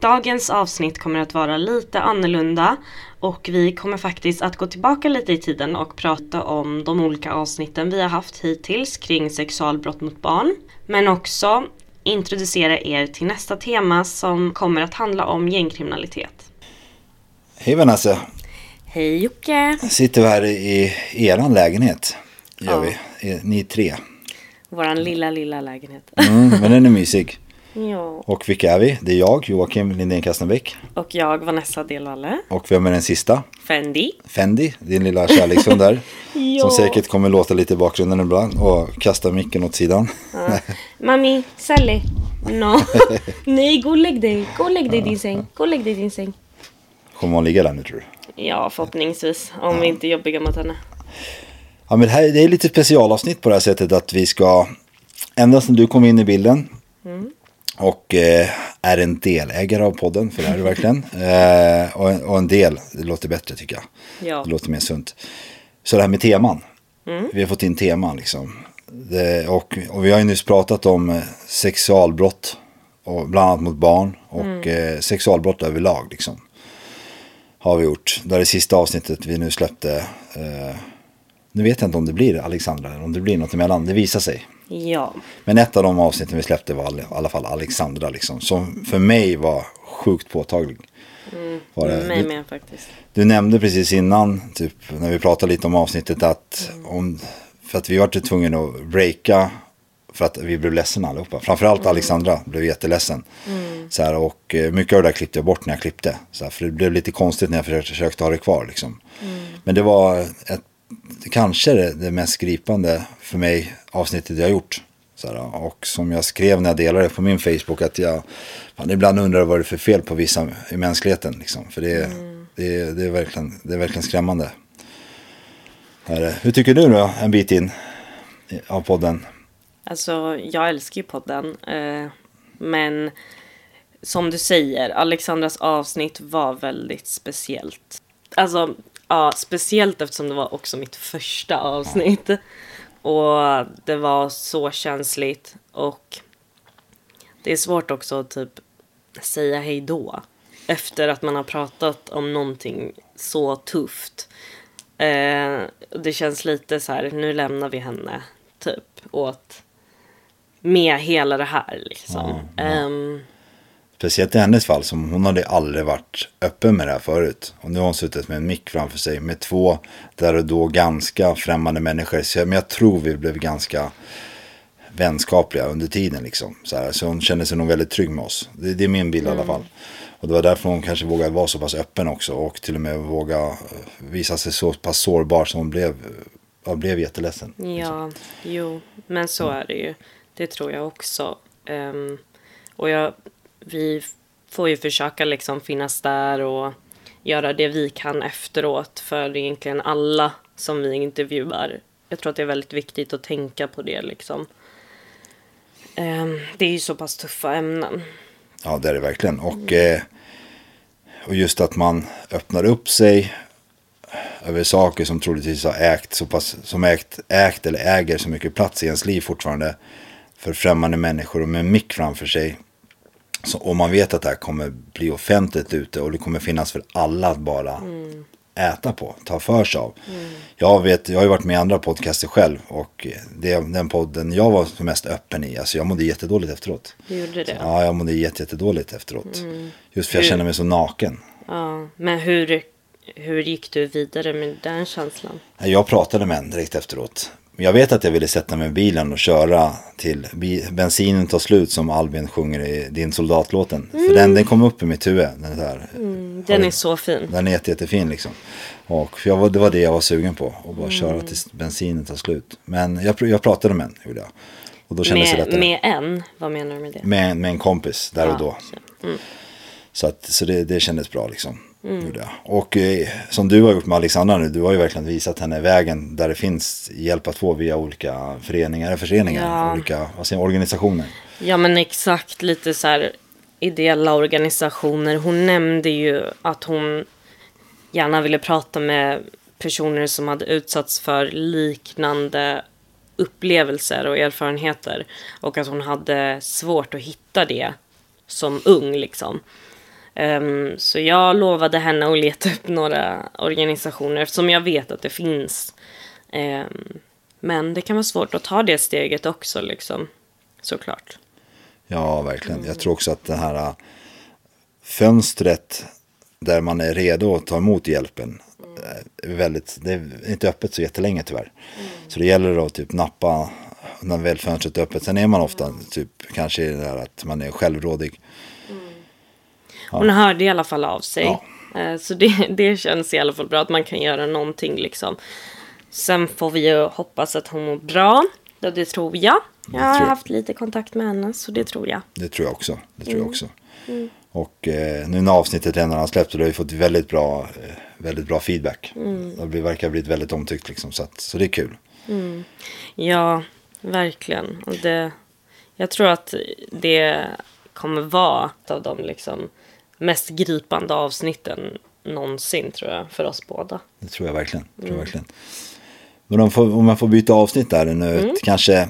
Dagens avsnitt kommer att vara lite annorlunda och vi kommer faktiskt att gå tillbaka lite i tiden och prata om de olika avsnitten vi har haft hittills kring sexualbrott mot barn. Men också introducera er till nästa tema som kommer att handla om gängkriminalitet. Hej Vanessa. Hej Jocke! Sitter vi här i eran lägenhet. Gör vi. Eh, Ni tre. Våran lilla, lilla lägenhet. Mm, men den är mysig. Ja. Och vilka är vi? Det är jag, Joakim Lindén Kastenbäck. Och jag, Vanessa Delvalle. Och vem är den sista? Fendi. Fendi, din lilla kärlekshund där. Ja. Som säkert kommer låta lite i bakgrunden ibland. Och kasta micken åt sidan. Mami, Sally. No. Nej, gå och lägg dig. Gå och lägg dig i din säng. Gå och lägg dig i din säng. Kommer hon ligga där nu tror du? Ja, förhoppningsvis. Om vi inte är jobbiga mot henne. Ja men det här det är lite specialavsnitt på det här sättet att vi ska Ända sedan du kom in i bilden Och eh, är en delägare av podden för det är du verkligen eh, och, en- och en del, det låter bättre tycker jag Ja. Det låter mer sunt Så det här med teman Vi har fått in teman liksom det, och, och vi har ju nyss pratat om eh, sexualbrott och bland annat mot barn och eh, sexualbrott överlag liksom har vi gjort. Det är det sista avsnittet vi nu släppte. Nu vet jag inte om det blir Alexandra om det blir något emellan. Det visar sig. Ja. Men ett av de avsnitten vi släppte var i alla fall Alexandra liksom. Som för mig var sjukt påtaglig. Var det. Mig Du, med faktiskt. du nämnde precis innan, typ när vi pratade lite om avsnittet att om, för att vi var ju tvungna att breaka för att vi blev ledsna allihopa. Framförallt Alexandra blev jätteledsen. Så här, och eh, mycket av det där klippte jag bort när jag klippte. Så här, för det blev lite konstigt när jag försökte, försökte ha det kvar. Liksom. Men det var ett, kanske det, det mest gripande för mig avsnittet jag har gjort. Här, och som jag skrev när jag delade det på min Facebook att jag fan, ibland undrar vad det är för fel på vissa i mänskligheten. Liksom. För det, det, det, är verkligen, det är verkligen skrämmande. Här, hur tycker du då en bit in av podden? Alltså, jag älskar ju podden. Eh, men som du säger, Alexandras avsnitt var väldigt speciellt. Alltså, ja, speciellt eftersom det var också mitt första avsnitt. Och det var så känsligt. Och det är svårt också att typ säga hej då. Efter att man har pratat om någonting så tufft. Eh, det känns lite så här, nu lämnar vi henne typ åt med hela det här liksom. Ehm, Speciellt i hennes fall, som hon hade aldrig varit öppen med det här förut. Och nu har hon suttit med en mick framför sig med två där och då ganska främmande människor. Så, jag- men jag tror vi blev ganska vänskapliga under tiden liksom. Så, här, så hon kände sig nog väldigt trygg med oss. Det, det är min bild i alla fall. Och det var därför hon kanske vågade vara så pass öppen också. Och till och med våga eh, visa sig så pass sårbar som hon blev. Jag blev jätteledsen. ja, jo, men så är det ju. Det tror jag också. Ehm, och jag, vi får ju försöka liksom finnas där och göra det vi kan efteråt för egentligen alla som vi intervjuar. Jag tror att det är väldigt viktigt att tänka på det liksom. Ehm, det är ju så pass tuffa ämnen. Ja, det är det verkligen. Och, eh, och just att man öppnar upp sig över saker som troligtvis har ägt så pass, som ägt, ägt eller äger så mycket plats i ens liv fortfarande för främmande människor och med en mick framför sig. Så, och man vet att det här kommer bli offentligt ute och det kommer finnas för alla att bara äta på, ta för sig av. Jag, vet, jag har ju varit med i andra podcaster själv och det, den podden jag var mest öppen i, alltså jag mådde jättedåligt efteråt. Du gjorde det? Ja, jag mådde jätte, jättedåligt efteråt. Just för jag Hur- känner mig så naken. Ja, men hur, hur gick du vidare med den känslan? Jag pratade med en direkt efteråt. Jag vet att jag ville sätta mig i bilen och köra till bensinen tar slut som Albin sjunger i din soldatlåten. För den, den kom upp i mitt huvud. Den, där. Den är så fin. den är jätte, jättefin liksom. Och jag det var det jag var sugen på. Att bara köra tills bensinen tar slut. Men jag, jag pratade med en, gjorde jag. Och då kändes det Med, lättare. med en? Vad menar du med det? Med, med en kompis där och Ja, då. så. Så, att, så det, det kändes bra liksom. Jag. Och eh, som du har gjort med Alexandra nu, du har ju verkligen visat henne vägen där det finns hjälp att få via olika föreningar, föreningar Ja. olika jag, organisationer. Ja men exakt lite så här ideella organisationer. Hon nämnde ju att hon gärna ville prata med personer som hade utsatts för liknande upplevelser och erfarenheter. Och att hon hade svårt att hitta det som ung liksom. Um, så jag lovade henne att leta upp några organisationer eftersom jag vet att det finns. Um, men det kan vara svårt att ta det steget också liksom. Såklart. Ja, verkligen. Jag tror också att det här äh, fönstret där man är redo att ta emot hjälpen är väldigt, det är inte öppet så jättelänge tyvärr. Så det gäller att typ nappa när väl fönstret är öppet. Sen är man ofta typ kanske i det där att man är självrådig. Hon hörde i alla fall av sig. Ja. Eh, Så det, det känns i alla fall bra att man kan göra någonting liksom. Sen får vi ju hoppas att hon mår bra. Ja, det tror jag. Jag har jag. haft lite kontakt med henne så det tror jag. Det tror jag också. Det tror jag också. Och eh, nu när avsnittet redan har släppts har vi fått väldigt bra, eh, väldigt bra feedback. Det blir- verkar ha blivit väldigt omtyckt liksom. Så, att, så det är kul. Ja, verkligen. Och det, jag tror att det kommer vara ett av de liksom mest gripande avsnitten någonsin tror jag för oss båda. Det tror jag verkligen. Tror jag verkligen. Men om, om jag får byta avsnitt där nu. Kanske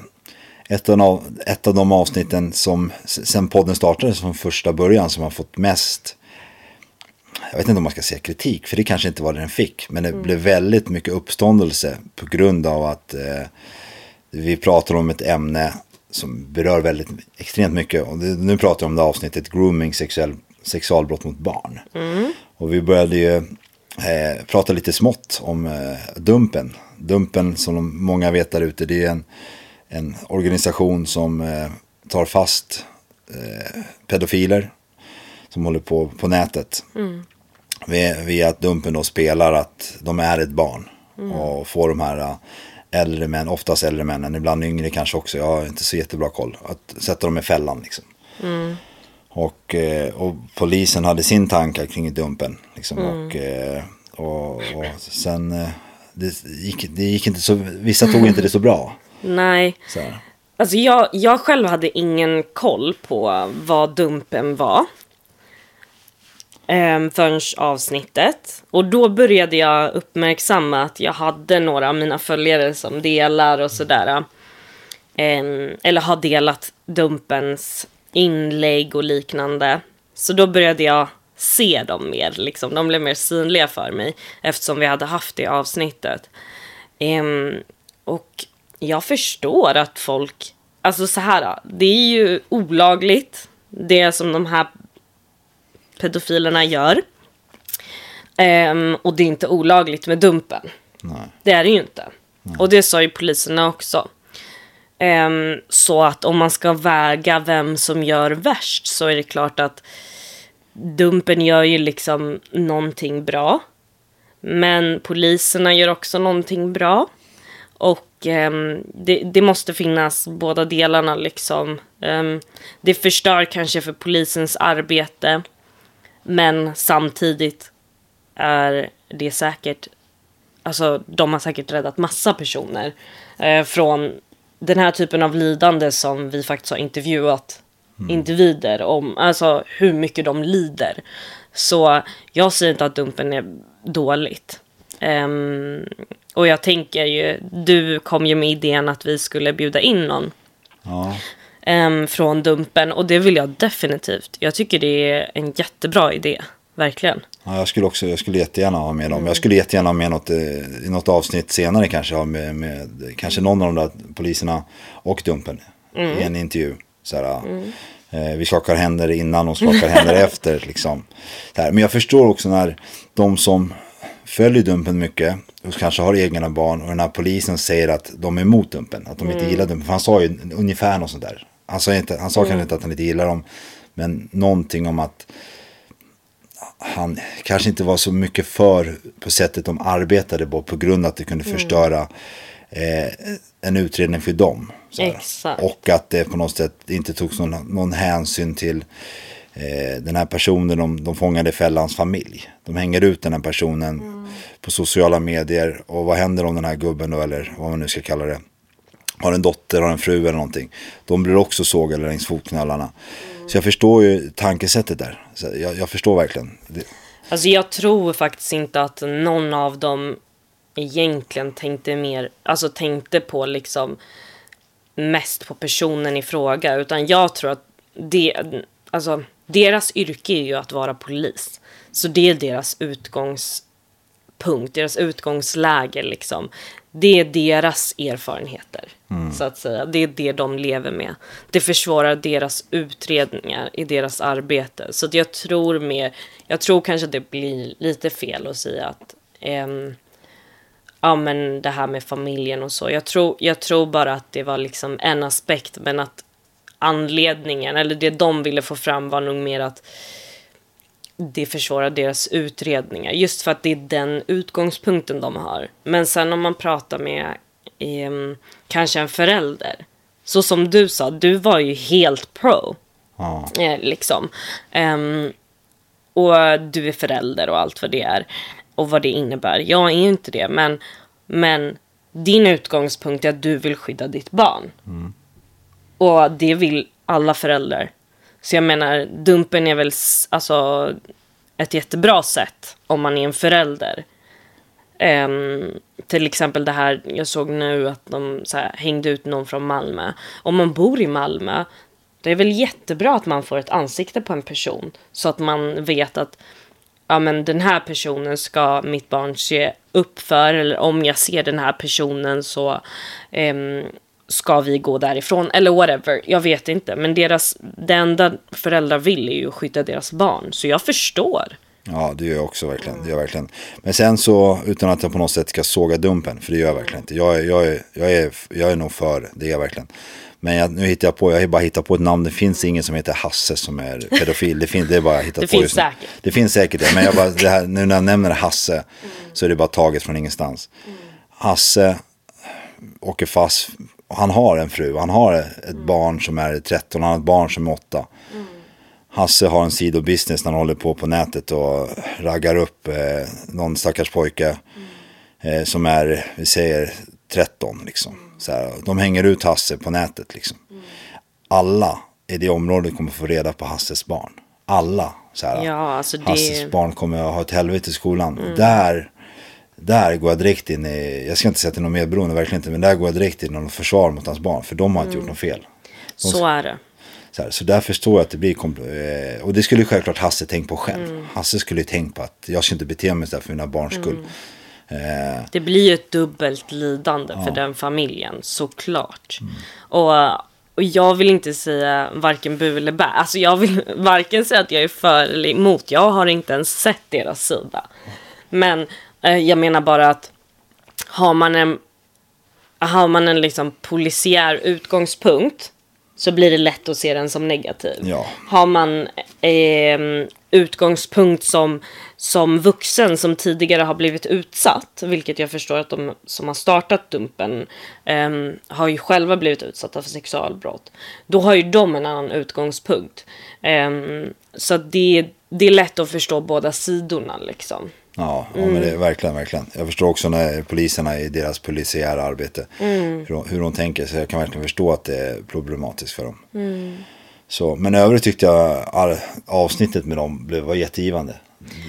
ett av, ett av de avsnitten som sen podden startade från första början som har fått mest. Jag vet inte om man ska säga kritik. För det kanske inte var det den fick. Men det blev väldigt mycket uppståndelse. På grund av att eh, vi pratar om ett ämne som berör väldigt extremt mycket. Och det, nu pratar vi om det avsnittet grooming, sexuell, sexualbrott mot barn. Och vi började ju eh, prata lite smått om eh, Dumpen. Dumpen som de, många vet där ute, det är en, en organisation som eh, tar fast eh, pedofiler som håller på på nätet. Via, via att Dumpen då spelar att de är ett barn. Och får de här eh, äldre män, oftast äldre männen, ibland yngre kanske också, jag har inte så jättebra koll. Att sätta dem i fällan liksom. Och, eh, och polisen hade sin tankar kring Dumpen. Liksom, och, eh, och, och sen, eh, det gick, det gick inte så, vissa tog inte det så bra. Nej, Så här. Alltså jag, jag själv hade ingen koll på vad Dumpen var. Um, förrän avsnittet. Och då började jag uppmärksamma att jag hade några av mina följare som delar och sådär. Ehm, eller har delat Dumpens inlägg och liknande. Så då började jag se dem mer, liksom. De blev mer synliga för mig eftersom vi hade haft det avsnittet. Ehm, och jag förstår att folk, alltså så här, det är ju olagligt, det som de här pedofilerna gör. Ehm, och det är inte olagligt med dumpen. Nej. Det är det ju inte. Och det sa ju poliserna också. Um, så att om man ska väga vem som gör värst så är det klart att Dumpen gör ju liksom någonting bra. Men poliserna gör också någonting bra. Och um, det, det måste finnas båda delarna liksom. Um, det förstör kanske för polisens arbete. Men samtidigt är det säkert Alltså de har säkert räddat massa personer eh, från den här typen av lidande som vi faktiskt har intervjuat individer om. Alltså hur mycket de lider. Så jag säger inte att dumpen är dåligt. Ehm, och jag tänker ju, du kom ju med idén att vi skulle bjuda in någon. Ja. em, från Dumpen. Och det vill jag definitivt. Jag tycker det är en jättebra idé. Verkligen. Ja, jag skulle också, jag skulle jättegärna ha med dem. Jag skulle jättegärna ha med något, eh, i något avsnitt senare kanske, ha med, med kanske någon av de där poliserna och Dumpen i en intervju. Så här, eh, vi skakar händer innan och skakar händer efter. Liksom. Men jag förstår också när de som följer Dumpen mycket och kanske har egna barn och den här polisen säger att de är emot Dumpen, att de inte gillar Dumpen. För han sa ju ungefär något sånt där. Han sa, inte, han sa kanske inte att han inte gillar dem, men någonting om att han kanske inte var så mycket för på sättet de arbetade på på grund av att det kunde förstöra eh, en utredning för dem. Exakt. Och att det på något sätt inte togs någon, någon hänsyn till eh, den här personen, de, de fångade fällans familj. De hänger ut den här personen på sociala medier och vad händer om den här gubben då, eller vad man nu ska kalla det, har en dotter, har en fru eller någonting. De blir också sågade längs fotknölarna. Så jag förstår ju tankesättet där. Så jag, jag förstår verkligen. Det, Alltså jag tror faktiskt inte att någon av dem egentligen tänkte mer, alltså tänkte på liksom mest på personen i fråga. Utan jag tror att det, alltså deras yrke är ju att vara polis. Så det är deras utgångspunkt, deras utgångsläge liksom. Det är deras erfarenheter, så att säga. Det är det de lever med. Det försvårar deras utredningar i deras arbete. Så att jag tror mer, jag tror kanske det blir lite fel att säga att ehm, ja men det här med familjen och så. Jag tror, jag tror bara att det var liksom en aspekt men att anledningen, eller det de ville få fram var nog mer att det försvårar deras utredningar. Just för att det är den utgångspunkten de har. Men sen om man pratar med ehm, kanske en förälder. Så som du sa, du var ju helt pro. ja. Eh, liksom. Ehm, och du är förälder och allt vad det är. Och vad det innebär. Jag är ju inte det. Men, men din utgångspunkt är att du vill skydda ditt barn. Och det vill alla föräldrar. Så jag menar, dumpen är väl alltså ett jättebra sätt om man är en förälder. Um, till exempel det här, jag såg nu att de så här, hängde ut någon från Malmö. Om man bor i Malmö, det är väl jättebra att man får ett ansikte på en person. Så att man vet att ja, men den här personen ska mitt barn se upp för. Eller om jag ser den här personen så um, ska vi gå därifrån. Eller whatever, jag vet inte. Men deras, det enda föräldrar vill är ju att skydda deras barn. Så jag förstår. Ja, det gör jag också verkligen. Det gör jag verkligen. Men sen så, utan att jag på något sätt ska såga Dumpen, för det gör jag verkligen inte. Jag är, jag är, jag är, jag är nog för det, är jag verkligen. Men jag, nu hittar jag på, jag har bara hittat på ett namn. Det finns ingen som heter Hasse som är pedofil. Det, finns, det är bara hittat Det på finns säkert. Det finns säkert det. Men jag bara, det här, nu när jag nämner Hasse så är det bara taget från ingenstans. Hasse åker fast. Han har en fru. Han har ett barn som är 13. Han har ett barn som är 8. Hasse har en sidobusiness när han håller på på nätet och raggar upp eh, någon stackars pojke eh, som är, vi säger 13 liksom. Så här, de hänger ut Hasse på nätet liksom. Alla i det området kommer få reda på Hasses barn. Alla. Så här, Ja, alltså det- Hasses barn kommer att ha ett helvete i skolan. Där, där går jag direkt in i, jag ska inte säga att det är någon medberoende, verkligen inte. Men där går jag direkt in i något försvar mot hans barn. För de har inte gjort något fel. Så är det. Så, här, så där förstår jag att det blir eh, Och det skulle självklart Hasse tänkt på själv. Hasse skulle ju tänkt på att jag ska inte bete mig så här för mina barns skull. Eh, Det blir ju ett dubbelt lidande för den familjen, såklart. Och, och jag vill inte säga varken bu eller bä. Alltså jag vill varken säga att jag är för eller emot. Jag har inte ens sett deras sida. Men jag menar bara att har man en, har man en liksom polisiär utgångspunkt så blir det lätt att se den som negativ. Ja. Har man eh, utgångspunkt som, som vuxen som tidigare har blivit utsatt, vilket jag förstår att de som har startat Dumpen eh, har ju själva blivit utsatta för sexualbrott. Då har ju de en annan utgångspunkt. Eh, så det, det är lätt att förstå båda sidorna liksom. Ja, ja men det är verkligen, verkligen. Jag förstår också när poliserna i deras polisiära arbete. Hur, de, hur de tänker. Så jag kan verkligen förstå att det är problematiskt för dem. Så, men övrigt tyckte jag avsnittet med dem blev, var jättegivande.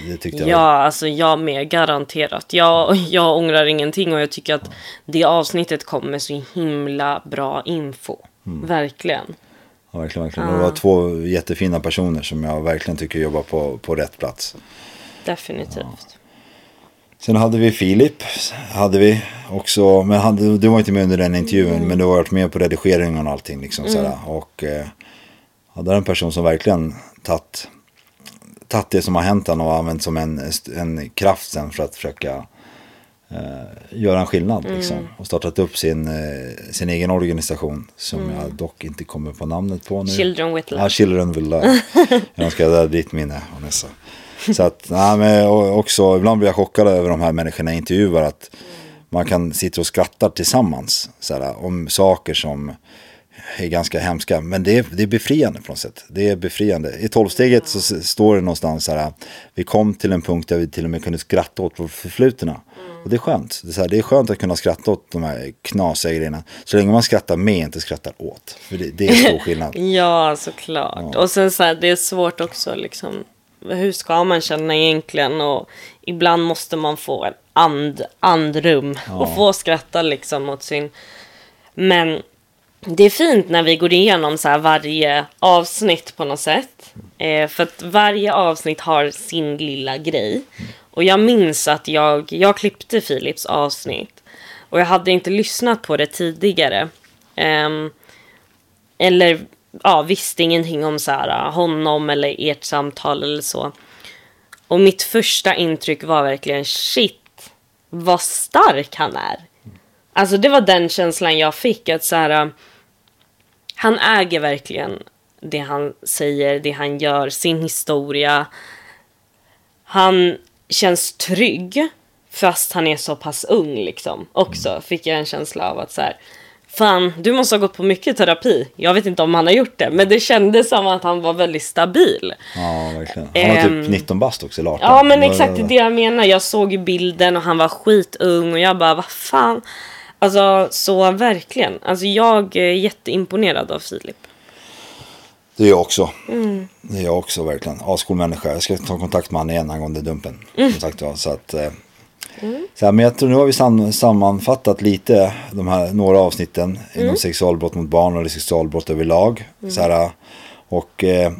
Det tyckte jag. Ja, alltså jag med, garanterat. Jag, jag ångrar ingenting och jag tycker att det avsnittet kom med så himla bra info. Verkligen. Ja, verkligen, verkligen. Och det var två jättefina personer som jag verkligen tycker jobbar på, på rätt plats. Definitivt. Sen hade vi Filip, hade vi också, men hade, du var inte med under den intervjun, men du har varit med på redigeringen och allting. Liksom, sådär. Och eh, hade en person som verkligen tagit, tagit det som har hänt han och använt som en, en kraft sen för att försöka eh, göra en skillnad. Liksom. Och startat upp sin, eh, sin egen organisation som jag dock inte kommer på namnet på nu. Children with Love. Ja, Children with Love. jag önskar jag hade ditt minne, Vanessa. Så att, nej, men också, ibland blir jag chockad över de här människorna jag intervjuar. Att man kan sitta och skratta tillsammans såhär, om saker som är ganska hemska. Men det är, det är befriande på något sätt. Det är befriande. I tolvsteget så står det någonstans så här. Vi kom till en punkt där vi till och med kunde skratta åt vårt förflutna. Och det är skönt. Det är, så här, det är skönt att kunna skratta åt de här knasiga grejerna. Så länge man skrattar med, inte skrattar åt. För det, det är stor skillnad. Ja, såklart. Och sen så här, det är svårt också liksom. Hur ska man känna egentligen? Och ibland måste man få ett and, andrum och få skratta liksom åt sin... Men det är fint när vi går igenom så varje avsnitt på något sätt. Eh, för att varje avsnitt har sin lilla grej. Och jag minns att jag, jag klippte Philips avsnitt. Och jag hade inte lyssnat på det tidigare. Ehm, eller ja, visste ingenting om så här, honom eller ert samtal eller så. Och mitt första intryck var verkligen shit, vad stark han är. Alltså det var den känslan jag fick att så här, han äger verkligen det han säger, det han gör, sin historia. Han känns trygg fast han är så pass ung liksom. Också fick jag en känsla av att så här, fan du måste ha gått på mycket terapi. Jag vet inte om han har gjort det men det kändes som att han var väldigt stabil. Ja, verkligen. Han var Ehm, typ 19 bast också, eller 18. Ja men exakt det jag menar. Jag såg ju bilden och han var skitung och jag bara vad fan. Alltså så verkligen. Alltså jag är jätteimponerad av Filip. Det är jag också. Mm. Det är jag också verkligen. Ascool människa. Jag ska ta kontakt med honom igen angående dumpen. Mm. Som sagt. Så att, eh, så här, men jag tror nu har vi sam sammanfattat lite de här några avsnitten Mm. inom sexualbrott mot barn eller sexualbrott överlag. Så här, och eh,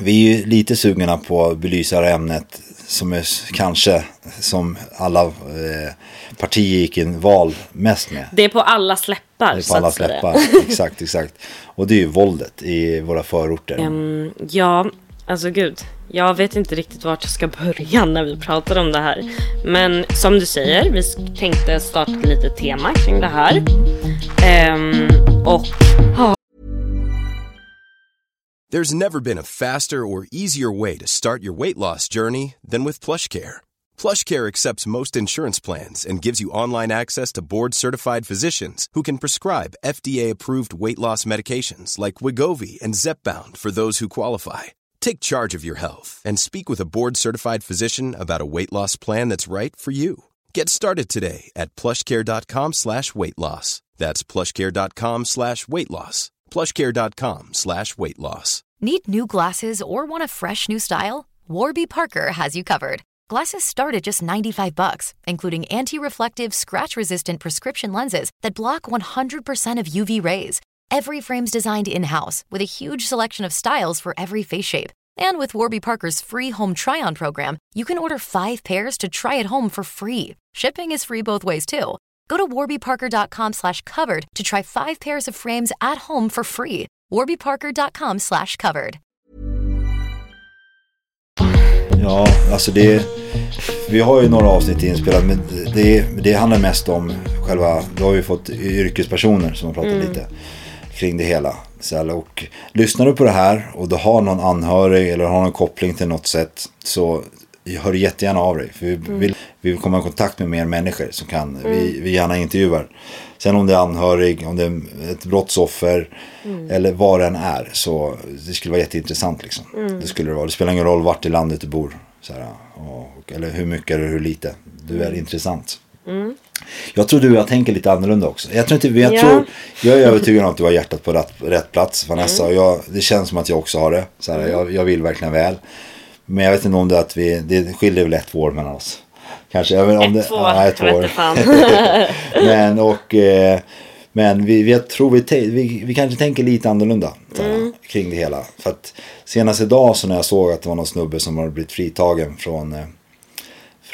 vi är ju lite sugna på att belysa det här ämnet som är kanske som alla eh, partier gick in val mest med. Det är på alla släppar Det är på alla släppar. exakt, exakt. Och det är ju våldet i våra förorter. Mm, ja, alltså gud. Jag vet inte riktigt vart jag ska börja när vi pratar om det här. Men som du säger, vi tänkte starta ett litet tema kring det här. Um, och ja, There's never been a faster or easier way to start your weight loss journey than with PlushCare. PlushCare accepts most insurance plans and gives you online access to board-certified physicians who can prescribe FDA-approved weight loss medications like Wigovi and Zepbound for those who qualify. Take charge of your health and speak with a board-certified physician about a weight loss plan that's right for you. Get started today at plushcare.com slash weight loss. That's plushcare.com slash weight loss. plushcare.com slash weight loss. Need new glasses or want a fresh new style? Warby Parker has you covered. Glasses start at just 95 bucks, including anti-reflective, scratch-resistant prescription lenses that block 100% of UV rays. Every frame's designed in-house with a huge selection of styles for every face shape. And with Warby Parker's free home try-on program, you can order 5 pairs to try at home for free. Shipping is free both ways too. Go to warbyparker.com slash covered to try 5 pairs of frames at home for free. warbyparker.com slash covered. Ja, alltså det Vi har ju några avsnitt inspelat men det, det handlar mest om själva, då har vi fått yrkespersoner som har pratat lite kring det hela. Så här, och lyssnar du på det här och du har någon anhörig eller har någon koppling till något sätt så hör jättegärna av dig. För vi vill, vi vill komma i kontakt med mer människor som kan, vi, vi gärna intervjuar. Sen om det är anhörig, om det är ett brottsoffer eller vad det än är. Så det skulle vara jätteintressant liksom. Det skulle det vara. Det spelar ingen roll vart i landet du bor. Så här, och, eller hur mycket eller hur lite. Du är intressant. Jag tror du och jag tänker lite annorlunda också. Jag, tror inte, jag, Ja. tror, jag är övertygad om att du har hjärtat på rätt, rätt plats Vanessa. Och jag, det känns som att jag också har det. Så här, jag, jag vill verkligen väl. Men jag vet inte om det är att vi, det skiljer väl ett år mellan oss. Kanske. Jag vet, om det, ett år, ja, ett år. men och... Eh, Men vi, vi, jag tror vi, te- vi, vi kanske tänker lite annorlunda här, kring det hela. För att senast idag så när jag såg att det var någon snubbe som hade blivit fritagen från, eh,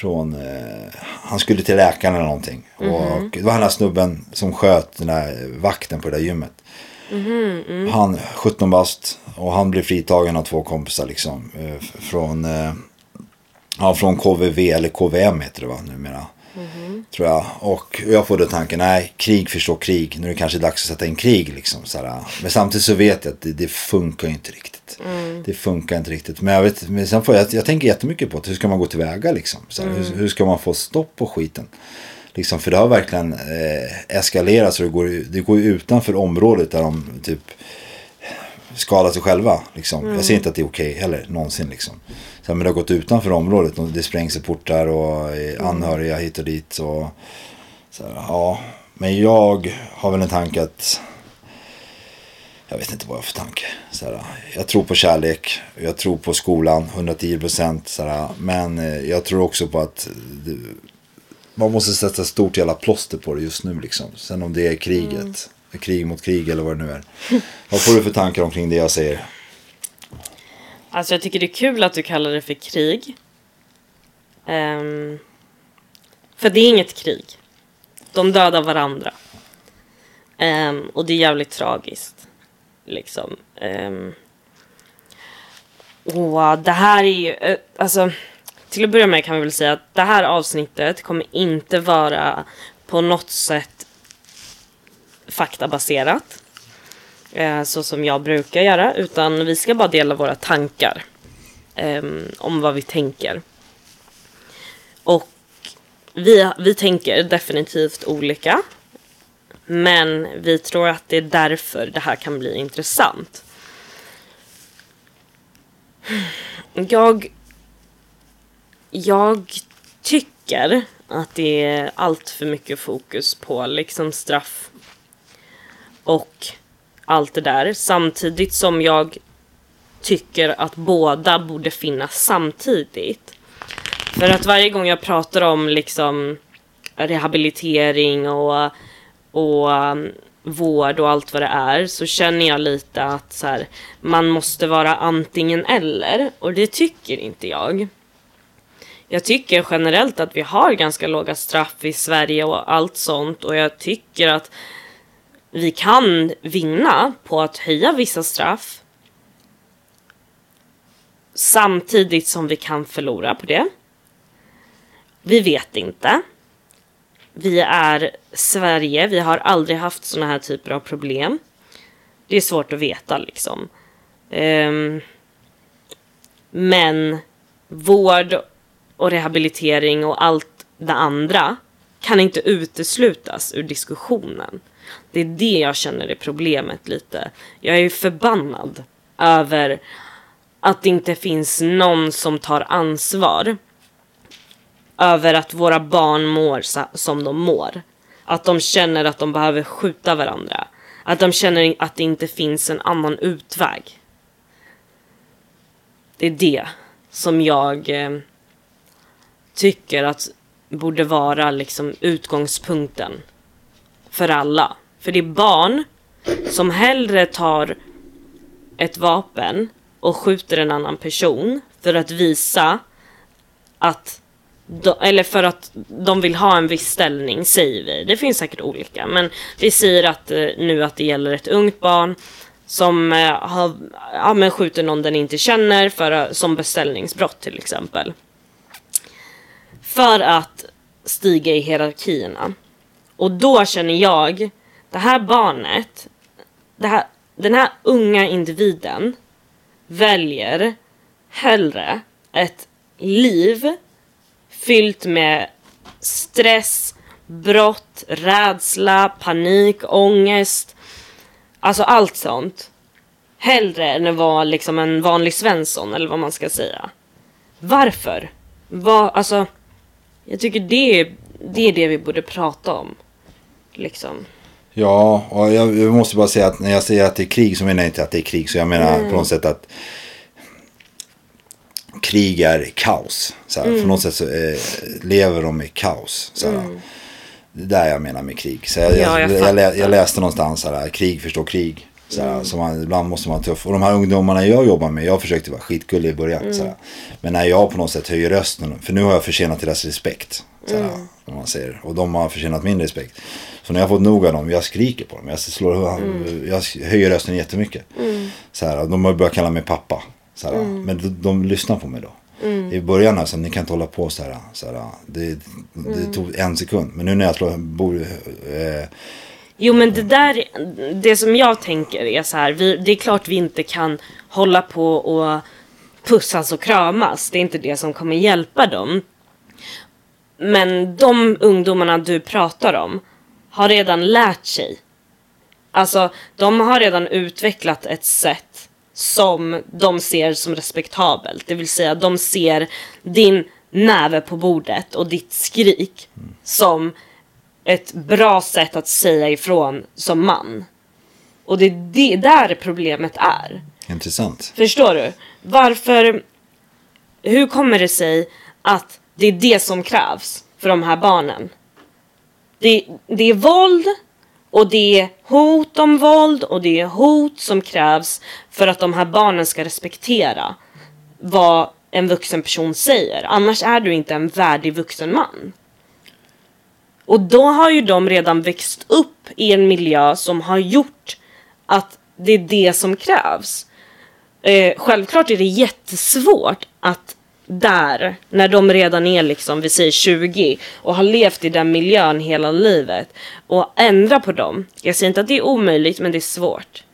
från eh, han skulle till läkaren eller någonting. Och det var den här snubben som sköt den där vakten på det där gymmet. Han, 17 bast, och han blev fritagen av två kompisar liksom. eh, Från, eh, ja, från KVV eller KVM heter det va numera. Tror jag. Och jag får då tanken, nej, krig förstår krig. Nu är det kanske dags att sätta in krig liksom. Så här. Men samtidigt så vet jag att det, det funkar ju inte riktigt. Det funkar inte riktigt. Men jag, vet, men sen får jag, jag tänker jättemycket på det. Hur ska man gå tillväga liksom? Så här, hur, hur ska man få stopp på skiten? Liksom, för det har verkligen eh, eskalerat så det går, det går utanför området där de typ skadar sig själva. Liksom. Jag ser inte att det är okej heller, någonsin. Liksom. Så, här, men det har gått utanför området. Det sprängs i portar och eh, anhöriga hit och dit. Och, så här, ja. Men jag har väl en tanke att jag vet inte vad jag har för tanke. Så här, jag tror på kärlek, jag tror på skolan, 110 procent. Men eh, jag tror också på att det, man måste sätta stort jävla plåster på det just nu. Liksom. Sen om det är kriget, krig mot krig eller vad det nu är. vad får du för tankar omkring det jag säger? Alltså jag tycker det är kul att du kallar det för krig. Um, för det är inget krig. De dödar varandra. Um, och det är jävligt tragiskt. Liksom. Ehm, um, och det här är ju, eh, alltså till att börja med kan vi väl säga att det här avsnittet kommer inte vara på något sätt faktabaserat Eh, så som jag brukar göra, utan vi ska bara dela våra tankar eh, om vad vi tänker. Och vi, vi tänker definitivt olika, men vi tror att det är därför det här kan bli intressant. Jag, jag tycker att det är allt för mycket fokus på liksom straff och allt det där. Samtidigt som jag tycker att båda borde finnas samtidigt. För att varje gång jag pratar om liksom rehabilitering och, och um, vård och allt vad det är så känner jag lite att så här, man måste vara antingen eller och det tycker inte jag. Jag tycker generellt att vi har ganska låga straff i Sverige och allt sånt och jag tycker att vi kan vinna på att höja vissa straff samtidigt som vi kan förlora på det. Vi vet inte. Vi är Sverige, vi har aldrig haft såna här typer av problem. Det är svårt att veta liksom. Um, men vård och rehabilitering och allt det andra kan inte uteslutas ur diskussionen. Det är det jag känner är problemet lite. Jag är förbannad över att det inte finns någon som tar ansvar över att våra barn mår som de mår. Att de känner att de behöver skjuta varandra. Att de känner att det inte finns en annan utväg. Det är det som jag eh, tycker att borde vara liksom utgångspunkten för alla. För det är barn som hellre tar ett vapen och skjuter en annan person för att visa att de, eller för att de vill ha en viss ställning, säger vi. Det finns säkert olika, men vi säger att eh, nu att det gäller ett ungt barn som eh, har, ja, men skjuter någon den inte känner för, eh, som beställningsbrott till exempel. För att stiga i hierarkierna. Och då känner jag, det här barnet, det här, den här unga individen väljer hellre ett liv fyllt med stress, brott, rädsla, panik, ångest. Alltså allt sånt. Hellre än att vara liksom en vanlig Svensson eller vad man ska säga. Varför? Vad, alltså, jag tycker det är, det är det vi borde prata om. Liksom. Ja, och jag, jag måste bara säga att när jag säger att det är krig så menar jag inte att det är krig. Så jag menar på något sätt att krig är kaos. Så här, På något sätt så eh, lever de i kaos. Så här. Det är där jag menar med krig. Så jag, Ja, jag, jag jag, läste någonstans så här, krig förstår krig. Så här, Mm. så man, ibland måste man vara tuff. Och de här ungdomarna jag jobbar med, jag försökte vara skitgullig i början. Mm. Så här. Men när jag på något sätt höjer rösten, för nu har jag förtjänat deras respekt. Så här, Mm. man säger. Och de har förtjänat min respekt. Så när jag har fått nog av dem, jag skriker på dem. Jag, slår, Mm. jag höjer rösten jättemycket. Så här, de har börjat kalla mig pappa. Så här, Mm. Men de, de lyssnar på mig då. I början alltså, ni kan inte hålla på så här. Så här det, det Mm. tog en sekund. Men nu när jag slår, bor, eh, Jo men det där, det som jag tänker är så här, vi, det är klart vi inte kan hålla på och pussas och kramas. Det är inte det som kommer hjälpa dem. Men de ungdomarna du pratar om har redan lärt sig. Alltså, de har redan utvecklat ett sätt som de ser som respektabelt. Det vill säga, de ser din näve på bordet och ditt skrik som ett bra sätt att säga ifrån som man. Och det är det där problemet är. intressant. Förstår du? Varför... Hur kommer det sig att det är det som krävs för de här barnen? Det, det är våld och det är hot om våld och det är hot som krävs för att de här barnen ska respektera vad en vuxen person säger. Annars är du inte en värdig vuxen man. Och då har ju de redan växt upp i en miljö som har gjort att det är det som krävs. Eh, självklart är det jättesvårt att där, när de redan är liksom, vi säger 20 och har levt i den miljön hela livet och ändra på dem. Jag säger inte att det är omöjligt, men det är svårt.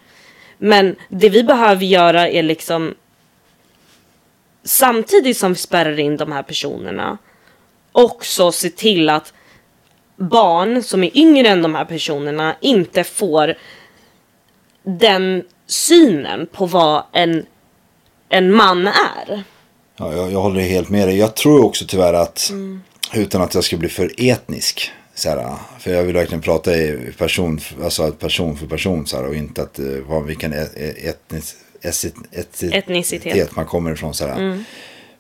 Men det vi behöver göra är liksom samtidigt som vi spärrar in de här personerna också se till att barn som är yngre än de här personerna inte får den synen på vad en, en man är. Ja, jag, jag håller helt med dig. Jag tror också tyvärr att, Mm. utan att jag ska bli för etnisk, så här, för jag vill verkligen prata i person, alltså person för person så här, och inte att uh, vad, vilken e- e- etnisk, esi- eti- Etnicitet. man kommer ifrån. Så här.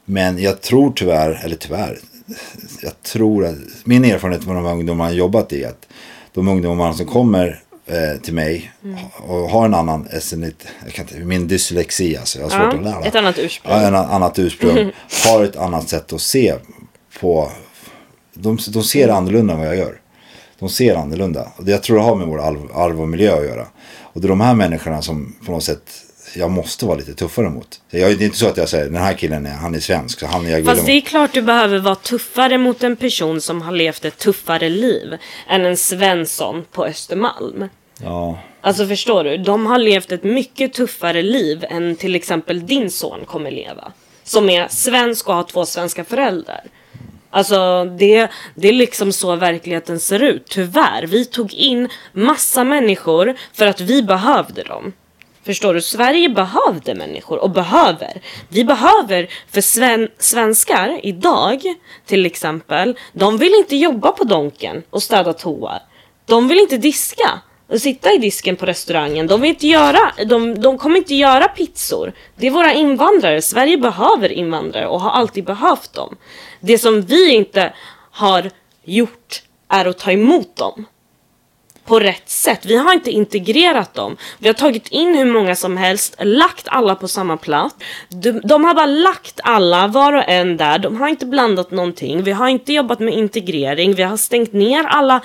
Men jag tror tyvärr, eller tyvärr, jag tror att min erfarenhet från de här ungdomarna jag jobbat i att de ungdomarna som kommer eh, till mig och har en annan inte, min dyslexi alltså, jag har svårt Ja, att lära. ett annat ursprung. Ja, en annat ursprung. har ett annat sätt att se på, de, de ser annorlunda än vad jag gör. De ser annorlunda. Och det jag tror det har med vår arv, arv och miljö att göra. Och det är de här människorna som på något sätt jag måste vara lite tuffare mot. Jag, det är inte så att jag säger den här killen är, han är svensk så han är jag Fast det är klart du behöver vara tuffare mot en person som har levt ett tuffare liv än en Svensson på Östermalm. Ja, Alltså förstår du? De har levt ett mycket tuffare liv än till exempel din son kommer leva. Som är svensk och har två svenska föräldrar. Alltså det, det är liksom så verkligheten ser ut. Tyvärr, vi tog in massa människor för att vi behövde dem. Förstår du? Sverige behövde människor och behöver. Vi behöver, för sven, svenskar idag till exempel, de vill inte jobba på Donken och städa toa. De vill inte diska sitta i disken på restaurangen. De vill inte göra, de, de kommer inte göra pizzor. Det är våra invandrare. Sverige behöver invandrare och har alltid behövt dem. Det som vi inte har gjort är att ta emot dem på rätt sätt. Vi har inte integrerat dem. Vi har tagit in hur många som helst, lagt alla på samma plats. De, de har bara lagt alla, var och en där. De har inte blandat någonting. Vi har inte jobbat med integrering. Vi har stängt ner alla,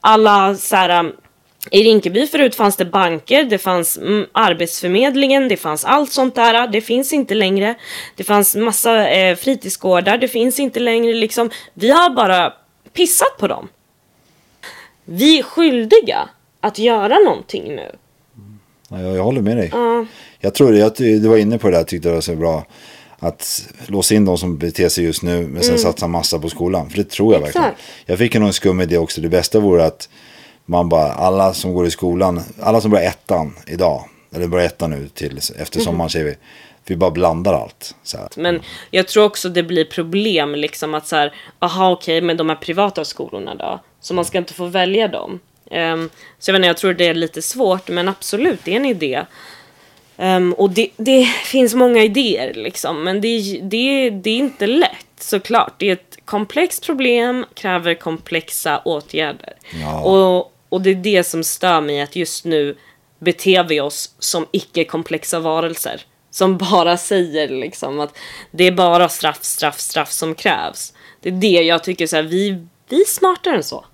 alla så här, um, i Rinkeby förut fanns det banker, det fanns mm, Arbetsförmedlingen, det fanns allt sånt där. Det finns inte längre. Det fanns massa eh, fritidsgårdar, det finns inte längre. Liksom. Vi har bara pissat på dem. Vi är skyldiga att göra någonting nu. Ja, jag, jag håller med dig. Jag tror jag, du var inne på det där, tyckte det var så bra. Att låsa in de som beter sig just nu, men sen satsa massa på skolan. För det tror jag verkligen. Exakt. Jag fick ju någon skum idé också. Det bästa vore att man bara, alla som går i skolan, alla som börjar ettan idag, eller börjar ettan nu till efter sommaren säger vi. Vi bara blandar allt. Men jag tror också det blir problem liksom att så här, aha okej, men de här privata skolorna då? Så man ska inte få välja dem. Ehm, så jag vet inte, jag tror det är lite svårt, men absolut, det är en idé. Ehm, och det, det finns många idéer liksom, men det, det, det är inte lätt. såklart, det är ett komplext problem, kräver komplexa åtgärder. Ja. Och, och det är det som stör mig, att just nu beter vi oss som icke-komplexa varelser. Som bara säger liksom att det är bara straff, straff, straff som krävs. Det är det jag tycker så här, vi, vi är smartare än så.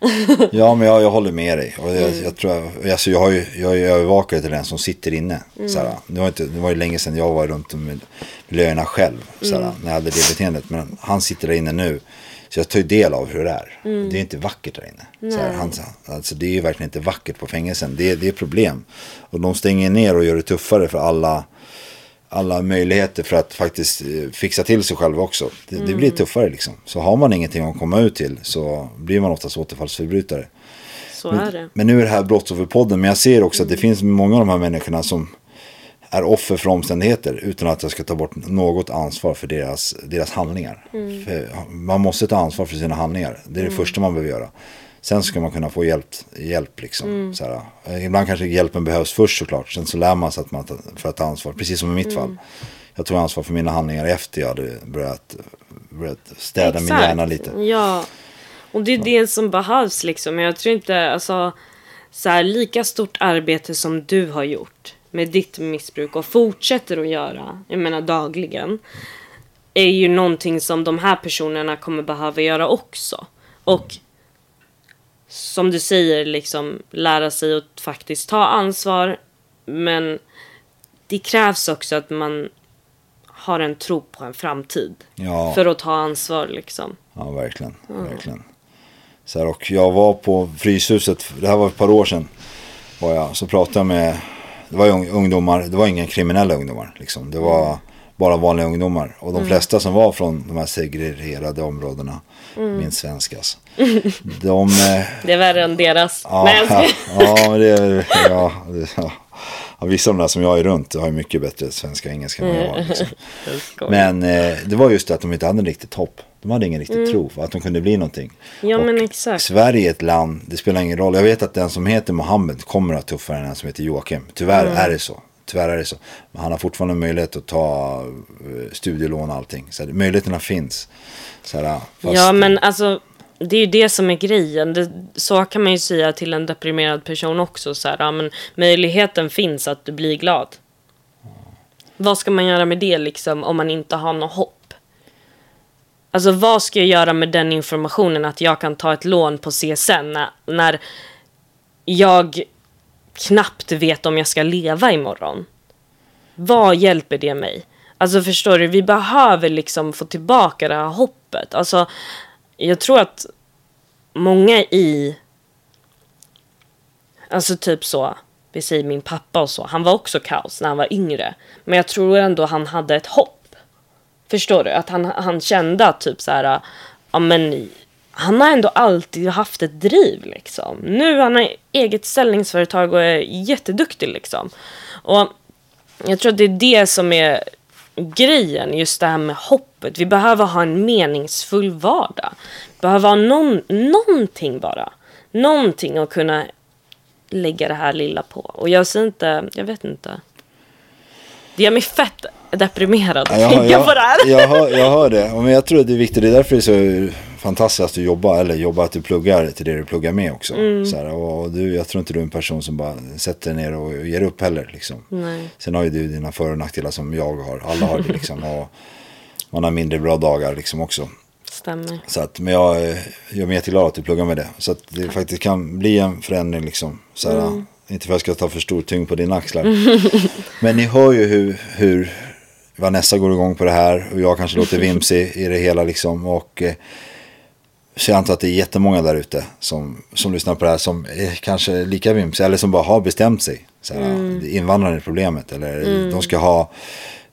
Ja, men jag, jag håller med dig. Och jag, Mm. jag, tror, jag- alltså jag, har ju, jag är ju övervakare till den som sitter inne. Mm. Såhär, det, var inte, det var ju länge sedan jag var runt med miljöerna själv. Såhär, Mm. När jag hade det beteendet. Men han sitter där inne nu. Så jag tar ju del av hur det är. Mm. Det är inte vackert där inne. Såhär, han, alltså, det är ju verkligen inte vackert på fängelsen. Det, är- det är problem. Och de stänger ner och gör det tuffare för alla alla möjligheter för att faktiskt eh, fixa till sig själv också. Det, det blir tuffare liksom. Så har man ingenting att komma ut till så blir man oftast återfallsförbrytare. Så är det. Men nu är det här Brottsofferpodden. Men jag ser också att det finns många av de här människorna som är offer för omständigheter utan att jag ska ta bort något ansvar för deras, deras handlingar. För man måste ta ansvar för sina handlingar. Det är det första man behöver göra. Sen ska man kunna få hjälp. hjälp liksom. så här, eh, ibland kanske hjälpen behövs först såklart. Sen så lär man sig att man tar, för att ta ansvar. Precis som i mitt fall. Jag tog ansvar för mina handlingar efter jag hade börjat, börjat städa min hjärna lite. Ja. Och det är det som behövs liksom. Jag tror inte, alltså, så här, lika stort arbete som du har gjort med ditt missbruk och fortsätter att göra, jag menar dagligen, är ju någonting som de här personerna kommer behöva göra också. Och som du säger, liksom lära sig att faktiskt ta ansvar. Men det krävs också att man har en tro på en framtid. Ja. För att ta ansvar liksom. Ja, verkligen. verkligen. Så här, och jag var på Fryshuset, det här var ett par år sedan. Var jag, så pratade jag med, det var ju ung- ungdomar, det var inga kriminella ungdomar. Liksom. Det var bara vanliga ungdomar. Och de flesta som var från de här segregerade områdena, min svenskas. De... Eh, Det är värre än deras. Ja, ja, ja, det ja, det, ja. Ja, vissa av de där som jag är runt har ju mycket bättre svenska och engelska än vad jag har. Liksom. Men eh, det var just det att de inte hade en riktigt hopp. De hade ingen riktig tro på att de kunde bli någonting. Mm. Ja, Och men exakt. Sverige är ett land, det spelar ingen roll. Jag vet att den som heter Mohammed kommer att ha tuffare än den som heter Joakim. Tyvärr Mm. är det så. Tyvärr är det så. Men han har fortfarande möjlighet att ta eh, studielån och allting. Så här, möjligheterna finns. Så här, Ja, men alltså. Det är ju det som är grejen. Det, så kan man ju säga till en deprimerad person också. Så här, ja, men möjligheten finns att du blir glad. Vad ska man göra med det liksom om man inte har något hopp? Alltså vad ska jag göra med den informationen att jag kan ta ett lån på CSN när, när jag knappt vet om jag ska leva imorgon? Vad hjälper det mig? Alltså förstår du, vi behöver liksom få tillbaka det här hoppet. Alltså, jag tror att många i... Alltså typ så, vi säger min pappa och så, han var också kaos när han var yngre. Men jag tror ändå han hade ett hopp. Förstår du? Att han, han kände att typ så här, ja men han har ändå alltid haft ett driv liksom. Nu han har eget ställningsföretag och är jätteduktig liksom. Och jag tror att det är det som är grejen, just det här med hoppet. Vi behöver ha en meningsfull vardag. Behöver ha någon, någonting bara. Någonting att kunna lägga det här lilla på. Och jag ser inte, jag vet inte. Det gör mig fett deprimerad att tänka jag, på det här. Jag hör, jag hör det. Men jag tror att det är viktigt. Det är därför det är så fantastiskt att du jobbar. Eller jobbar att du pluggar till det du pluggar med också. Mm. Så här, och du, jag tror inte du är en person som bara sätter ner och ger upp heller. Liksom. Nej. Sen har ju du dina för och nackdelar som jag har. Alla har det liksom. Och man har mindre bra dagar liksom också. Stämmer. Så att, men jag, jag är jätteglad att du pluggar med det. Så att det faktiskt kan bli en förändring liksom. Så här, Mm. Inte för att jag ska ta för stor tyngd på dina axlar. men ni hör ju hur, hur Vanessa går igång på det här. Och jag kanske låter vimsig i det hela liksom. Och eh, så jag antar att det är jättemånga där ute som, som lyssnar på det här som är kanske lika vimsiga. Eller som bara har bestämt sig. Så här, Invandrare är problemet. Eller de ska ha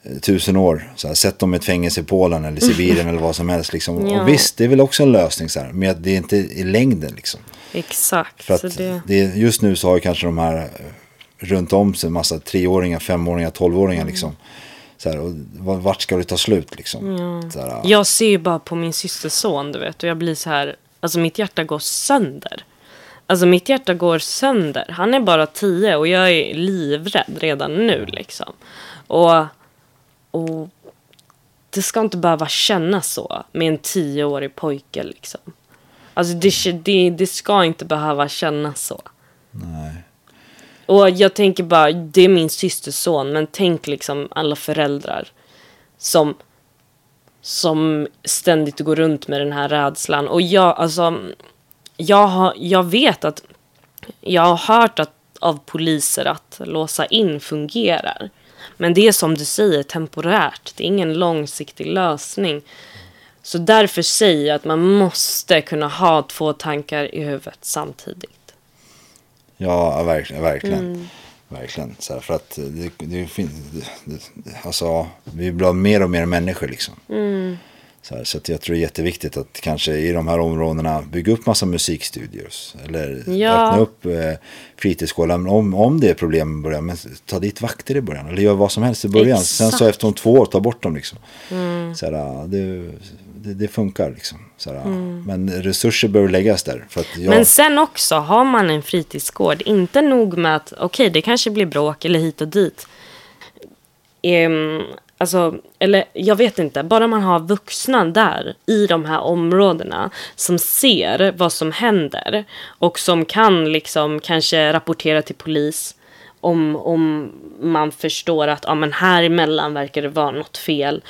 eh, tusen år. Så här, sätt dem i ett fängelse i Polen eller Sibirien eller vad som helst. Liksom. Ja. Och visst, det är väl också en lösning. Så här, men det är inte i längden liksom. Exakt. För att det... det, just nu så har ju kanske de här eh, runt om sig en massa treåringar, femåringar, tolvåringar Mm. Så här, och vart ska det ta slut liksom? Så här, Jag ser ju bara på min systers son, du vet. Och jag blir så här, alltså mitt hjärta går sönder. Alltså mitt hjärta går sönder. Han är bara tio och jag är livrädd redan nu liksom. Och, och det ska inte behöva kännas så med en tioårig pojke liksom. Alltså det, det, det ska inte behöva kännas så. Nej. Och jag tänker bara, det är min systers son, men tänk liksom alla föräldrar som, som ständigt går runt med den här rädslan. Och jag, alltså, jag, har, jag vet att, jag har hört att, av poliser att låsa in fungerar. Men det är som du säger temporärt, det är ingen långsiktig lösning. Så därför säger jag att man måste kunna ha två tankar i huvudet samtidigt. Ja, verkligen. verkligen. Verkligen. Så här, för att det, det finns, det, alltså, vi blir mer och mer människor liksom. Så, här, så att jag tror det är jätteviktigt att kanske i de här områdena bygga upp massa musikstudios. Eller Ja. öppna upp eh, fritidsgårdar. om, om det är problem i början. Men ta dit vakter i början. Eller gör vad som helst i början. Sen så Exakt. efter om två år ta bort dem liksom. Så här, det, det, det funkar liksom. Så här, Men resurser behöver läggas där. För att jag, Men sen också, har man en fritidsgård, inte nog med att okej, det kanske blir bråk eller hit och dit. Ehm, alltså, eller jag vet inte, bara man har vuxna där i de här områdena som ser vad som händer och som kan liksom kanske rapportera till polis om, om man förstår att ja, men här emellan verkar det vara något fel.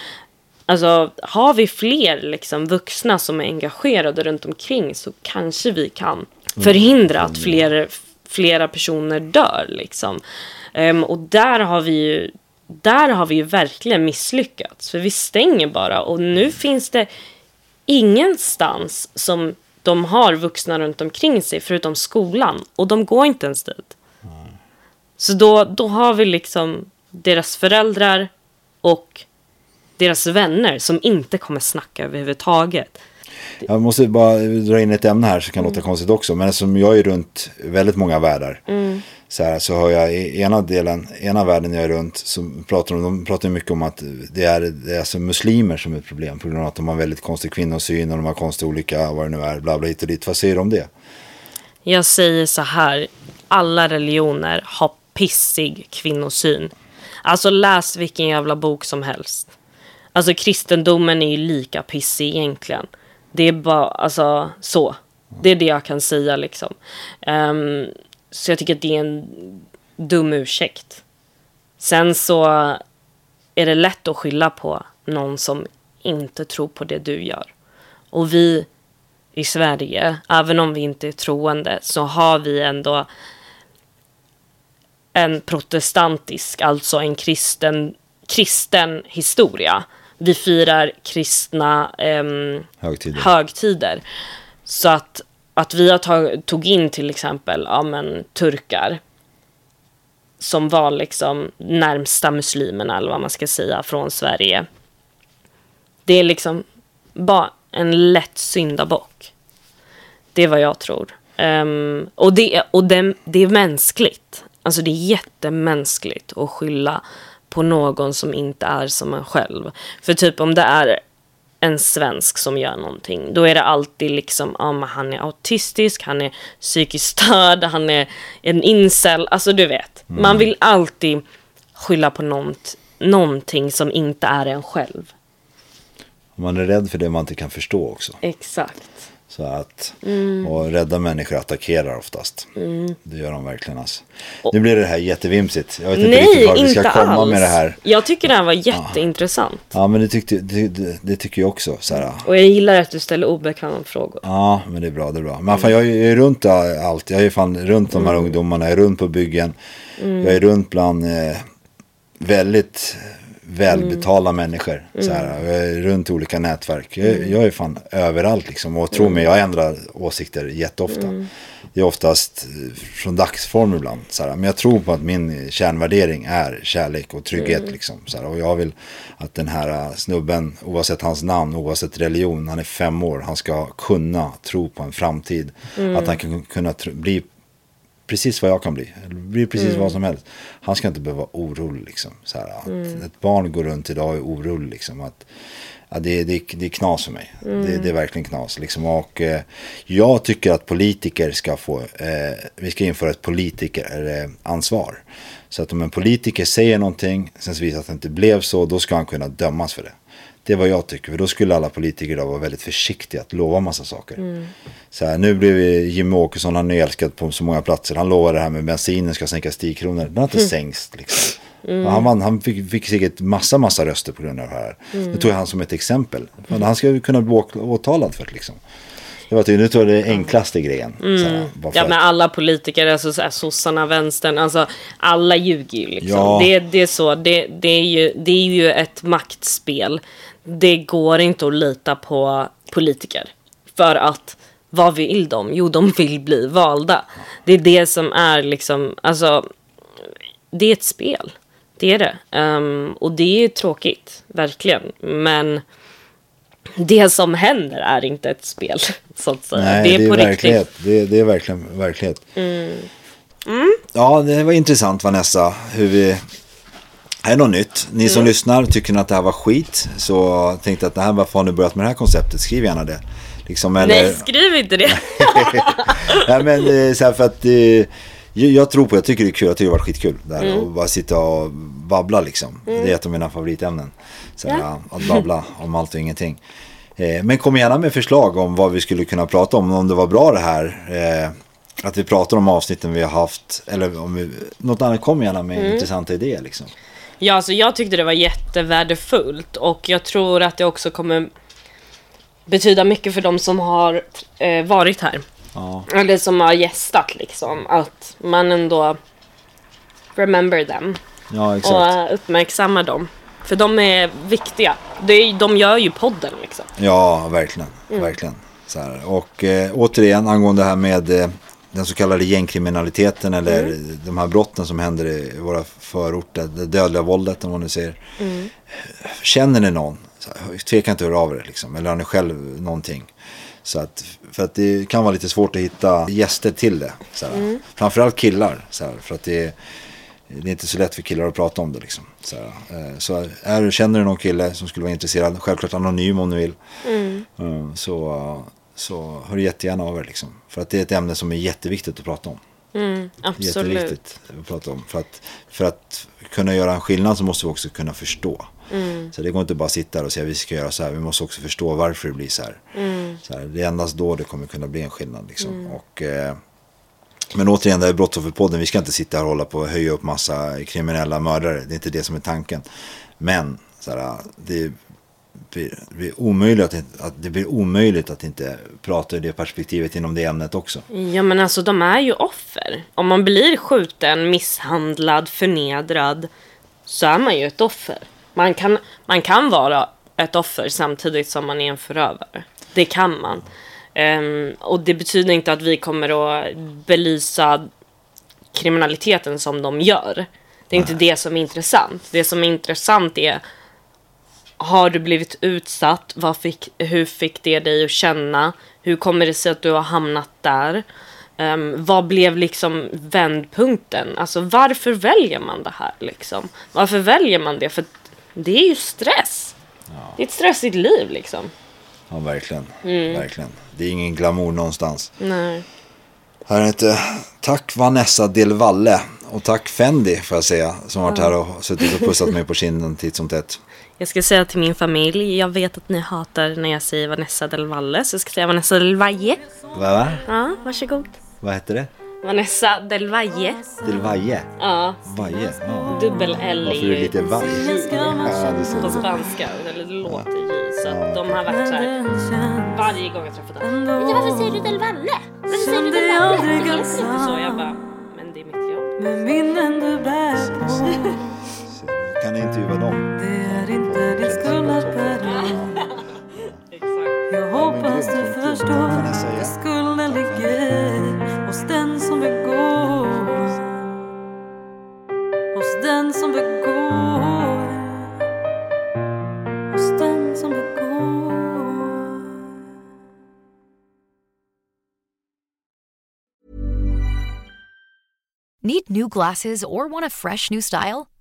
Alltså har vi fler liksom, vuxna som är engagerade runt omkring så kanske vi kan förhindra att fler, flera personer dör. Liksom. Ehm, och där har vi ju där har vi ju verkligen misslyckats. För vi stänger bara och nu finns det ingenstans som de har vuxna runt omkring sig förutom skolan. Och de går inte ens dit. Så då, då har vi liksom deras föräldrar och deras vänner som inte kommer snacka överhuvudtaget. Jag måste bara dra in ett ämne här som kan låta konstigt också. Men som jag är runt väldigt många världar. Så, här, så har jag i ena delen, ena världen jag är runt. Så pratar de, de pratar mycket om att det är, det är alltså muslimer som är ett problem. På grund av att de har väldigt konstig kvinnosyn och de har konstig olika, vad det nu är, bla bla hit och dit. Vad säger du om det? Jag säger så här, alla religioner har pissig kvinnosyn. Alltså läs vilken jävla bok som helst. Alltså kristendomen är ju lika pissig egentligen. Det är bara, alltså så. Det är det jag kan säga liksom. Um, så jag tycker att det är en dum ursäkt. Sen så är det lätt att skylla på någon som inte tror på det du gör. Och vi i Sverige, även om vi inte är troende, så har vi ändå en protestantisk, alltså en kristen, kristen historia. Vi firar kristna ehm, Högtider. högtider. Så att, att vi har tag, tog in till exempel ja, men, turkar som var liksom närmsta muslimerna, eller vad man ska säga, från Sverige. Det är liksom bara en lätt syndabock. Det är vad jag tror. Ehm, och det, och det, det är mänskligt. Alltså det är jättemänskligt att skylla på någon som inte är som en själv. För typ om det är en svensk som gör någonting, då är det alltid liksom, ja men han är autistisk, han är psykiskt störd, han är en incel, alltså du vet. Man vill alltid skylla på något, någonting som inte är en själv. Man är rädd för det man inte kan förstå också. Exakt. Så att, och rädda människor attackerar oftast. Det gör de verkligen alltså. Nu blir det här jättevimsigt. Jag vet inte riktigt Nej, var vi ska komma alls. med det här. Jag tycker det här var jätteintressant. Ja men det, tyckte, det, det, det tycker jag också. Så här, Och jag gillar att du ställer obekväma frågor. Ja, men det är bra, det är bra. Men fan, jag är ju runt allt. Jag är fan runt de här ungdomarna, jag är runt på byggen. Jag är runt bland eh, väldigt välbetalda människor. Så här, är runt olika nätverk. Jag, jag är fan överallt liksom. Och tro mig, jag ändrar åsikter jätteofta. Det är oftast eh, från dagsform ibland. Så här. Men jag tror på att min kärnvärdering är kärlek och trygghet. Liksom, så här. Och jag vill att den här eh, snubben, oavsett hans namn, oavsett religion, han är fem år, han ska kunna tro på en framtid. Att han kan kunna bli precis vad jag kan bli. Eller bli precis vad som helst. Han ska inte behöva vara orolig. Liksom. Så här, att Ett barn går runt idag och är orolig. Liksom, att, ja, det, det, det är knas för mig. Det, det är verkligen knas. Liksom. Och, eh, jag tycker att politiker ska få, eh, vi ska införa ett politikeransvar. Så att om en politiker säger någonting, sen visar att det inte blev så, då ska han kunna dömas för det. Det är vad jag tycker. För då skulle alla politiker idag vara väldigt försiktiga att lova massa saker. Så här, nu blev Jimmie Åkesson, han är älskad på så många platser. Han lovade det här med bensinen ska sänkas 10 kronor. Den har inte sänkts liksom. Och Han, vann, han fick, fick säkert massa, massa röster på grund av det här. Det tog jag han som ett exempel. För Han ska ju kunna bli åtalad för det liksom. Det var tydligen, nu jag det enklaste grejen. Så här, bara för Ja men alla politiker, alltså så här, sossarna, vänstern, alltså alla ljuger ju liksom. Ja. Det, det är så, det, det, är ju, det är ju ett maktspel. Det går inte att lita på politiker. För att, vad vill de? Jo, de vill bli valda. Det är det som är liksom, alltså, det är ett spel. Det är det. Ehm, och det är tråkigt, verkligen. Men det som händer är inte ett spel, så att säga. Nej, det är på verklighet. riktigt. Det, det är verkligen verklighet. Ja, det var intressant Vanessa. Hur vi... Här är något nytt. Ni som lyssnar, tycker ni att det här var skit så tänkte att det här, varför har ni börjat med det här konceptet? Skriv gärna det. Liksom, eller... Nej, skriv inte det. Nej men eh, så här för att eh, jag, tror på, jag tycker det är kul, jag tycker det har varit skitkul. Där, Mm. Och bara sitta och babbla liksom. Det är ett av mina favoritämnen. Så här, Att babbla om allt och ingenting. Eh, men kom gärna med förslag om vad vi skulle kunna prata om. Om det var bra det här. Att vi pratar om avsnitten vi har haft. Eller om vi, något annat, kom gärna med Mm. intressanta idéer liksom. Ja, alltså jag tyckte det var jättevärdefullt och jag tror att det också kommer betyda mycket för de som har eh, varit här. Ja. Eller som har gästat liksom. Att man ändå remember them Ja, exakt. och eh, uppmärksammar dem. För de är viktiga. Är, de gör ju podden liksom. Ja, verkligen. Mm. verkligen. Så här. Och eh, återigen angående det här med eh, den så kallade gängkriminaliteten eller Mm. de här brotten som händer i våra förorter, det dödliga våldet om man nu säger. Mm. Känner ni någon, tveka inte att höra av er liksom, eller har ni själv någonting. Så att, för att det kan vara lite svårt att hitta gäster till det. Så. Mm. Framförallt killar, så för att det är, det är inte så lätt för killar att prata om det. Liksom. Så, eh, så är, känner du någon kille som skulle vara intresserad, självklart anonym om du vill. Mm, så, så hör jättegärna av er. Liksom. För att det är ett ämne som är jätteviktigt att prata om. Absolut. Jätteviktigt att prata om. För att, för att kunna göra en skillnad så måste vi också kunna förstå. Så det går inte bara att sitta här och säga att vi ska göra så här. Vi måste också förstå varför det blir så här. Så här det är endast då det kommer kunna bli en skillnad. Liksom. Och, eh, men återigen, det är Brottsofferpodden. Vi ska inte sitta här och hålla på och höja upp massa kriminella mördare. Det är inte det som är tanken. Men så här, det, blir, det, blir omöjligt att, att, det blir omöjligt att inte prata i det perspektivet inom det ämnet också. Ja men alltså de är ju offer. Om man blir skjuten, misshandlad, förnedrad så är man ju ett offer. Man kan, man kan vara ett offer samtidigt som man är en förövare. Det kan man. Ehm, och det betyder inte att vi kommer att belysa kriminaliteten som de gör. Det är inte det som är intressant. Det som är intressant är har du blivit utsatt? Vad fick, hur fick det dig att känna? Hur kommer det sig att du har hamnat där? Um, vad blev liksom vändpunkten? Alltså varför väljer man det här liksom? Varför väljer man det? För det är ju stress. Det är ett stressigt liv liksom. Ja, verkligen. verkligen. Det är ingen glamour någonstans. Nej. Här är inte. Tack Vanessa Del Valle. Och tack Fendi får jag säga. Som varit här och suttit och pussat mig på kinden titt som tätt. Jag ska säga till min familj, jag vet att ni hatar när jag säger Vanessa Del Valle, så jag ska säga Vanessa Del Valle. Vad va? Ja, varsågod. Vad heter det? Vanessa Del Valle. Del Valle? Ja, Vaje? Ja. Dubbel L Varför är det ju lite vaj? Ja, det ser på spanska, eller det låter J. Så att de har varit så här varje gång jag träffat dem. Varför säger du Del Valle? Varför säger du Del Valle? Det låter inte så, jag bara, men det är mitt jobb. Med minnen du bär på Kan ni intervjua dem? Det är inte din skuld att bära. Jag hoppas du förstår att skulden ligger hos den som begår. Hos den som begår. Hos den som begår. Need new glasses or want a fresh new style?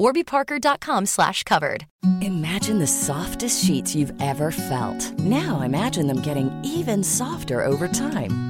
warbyparker.com slash covered. Imagine the softest sheets you've ever felt. Now imagine them getting even softer over time.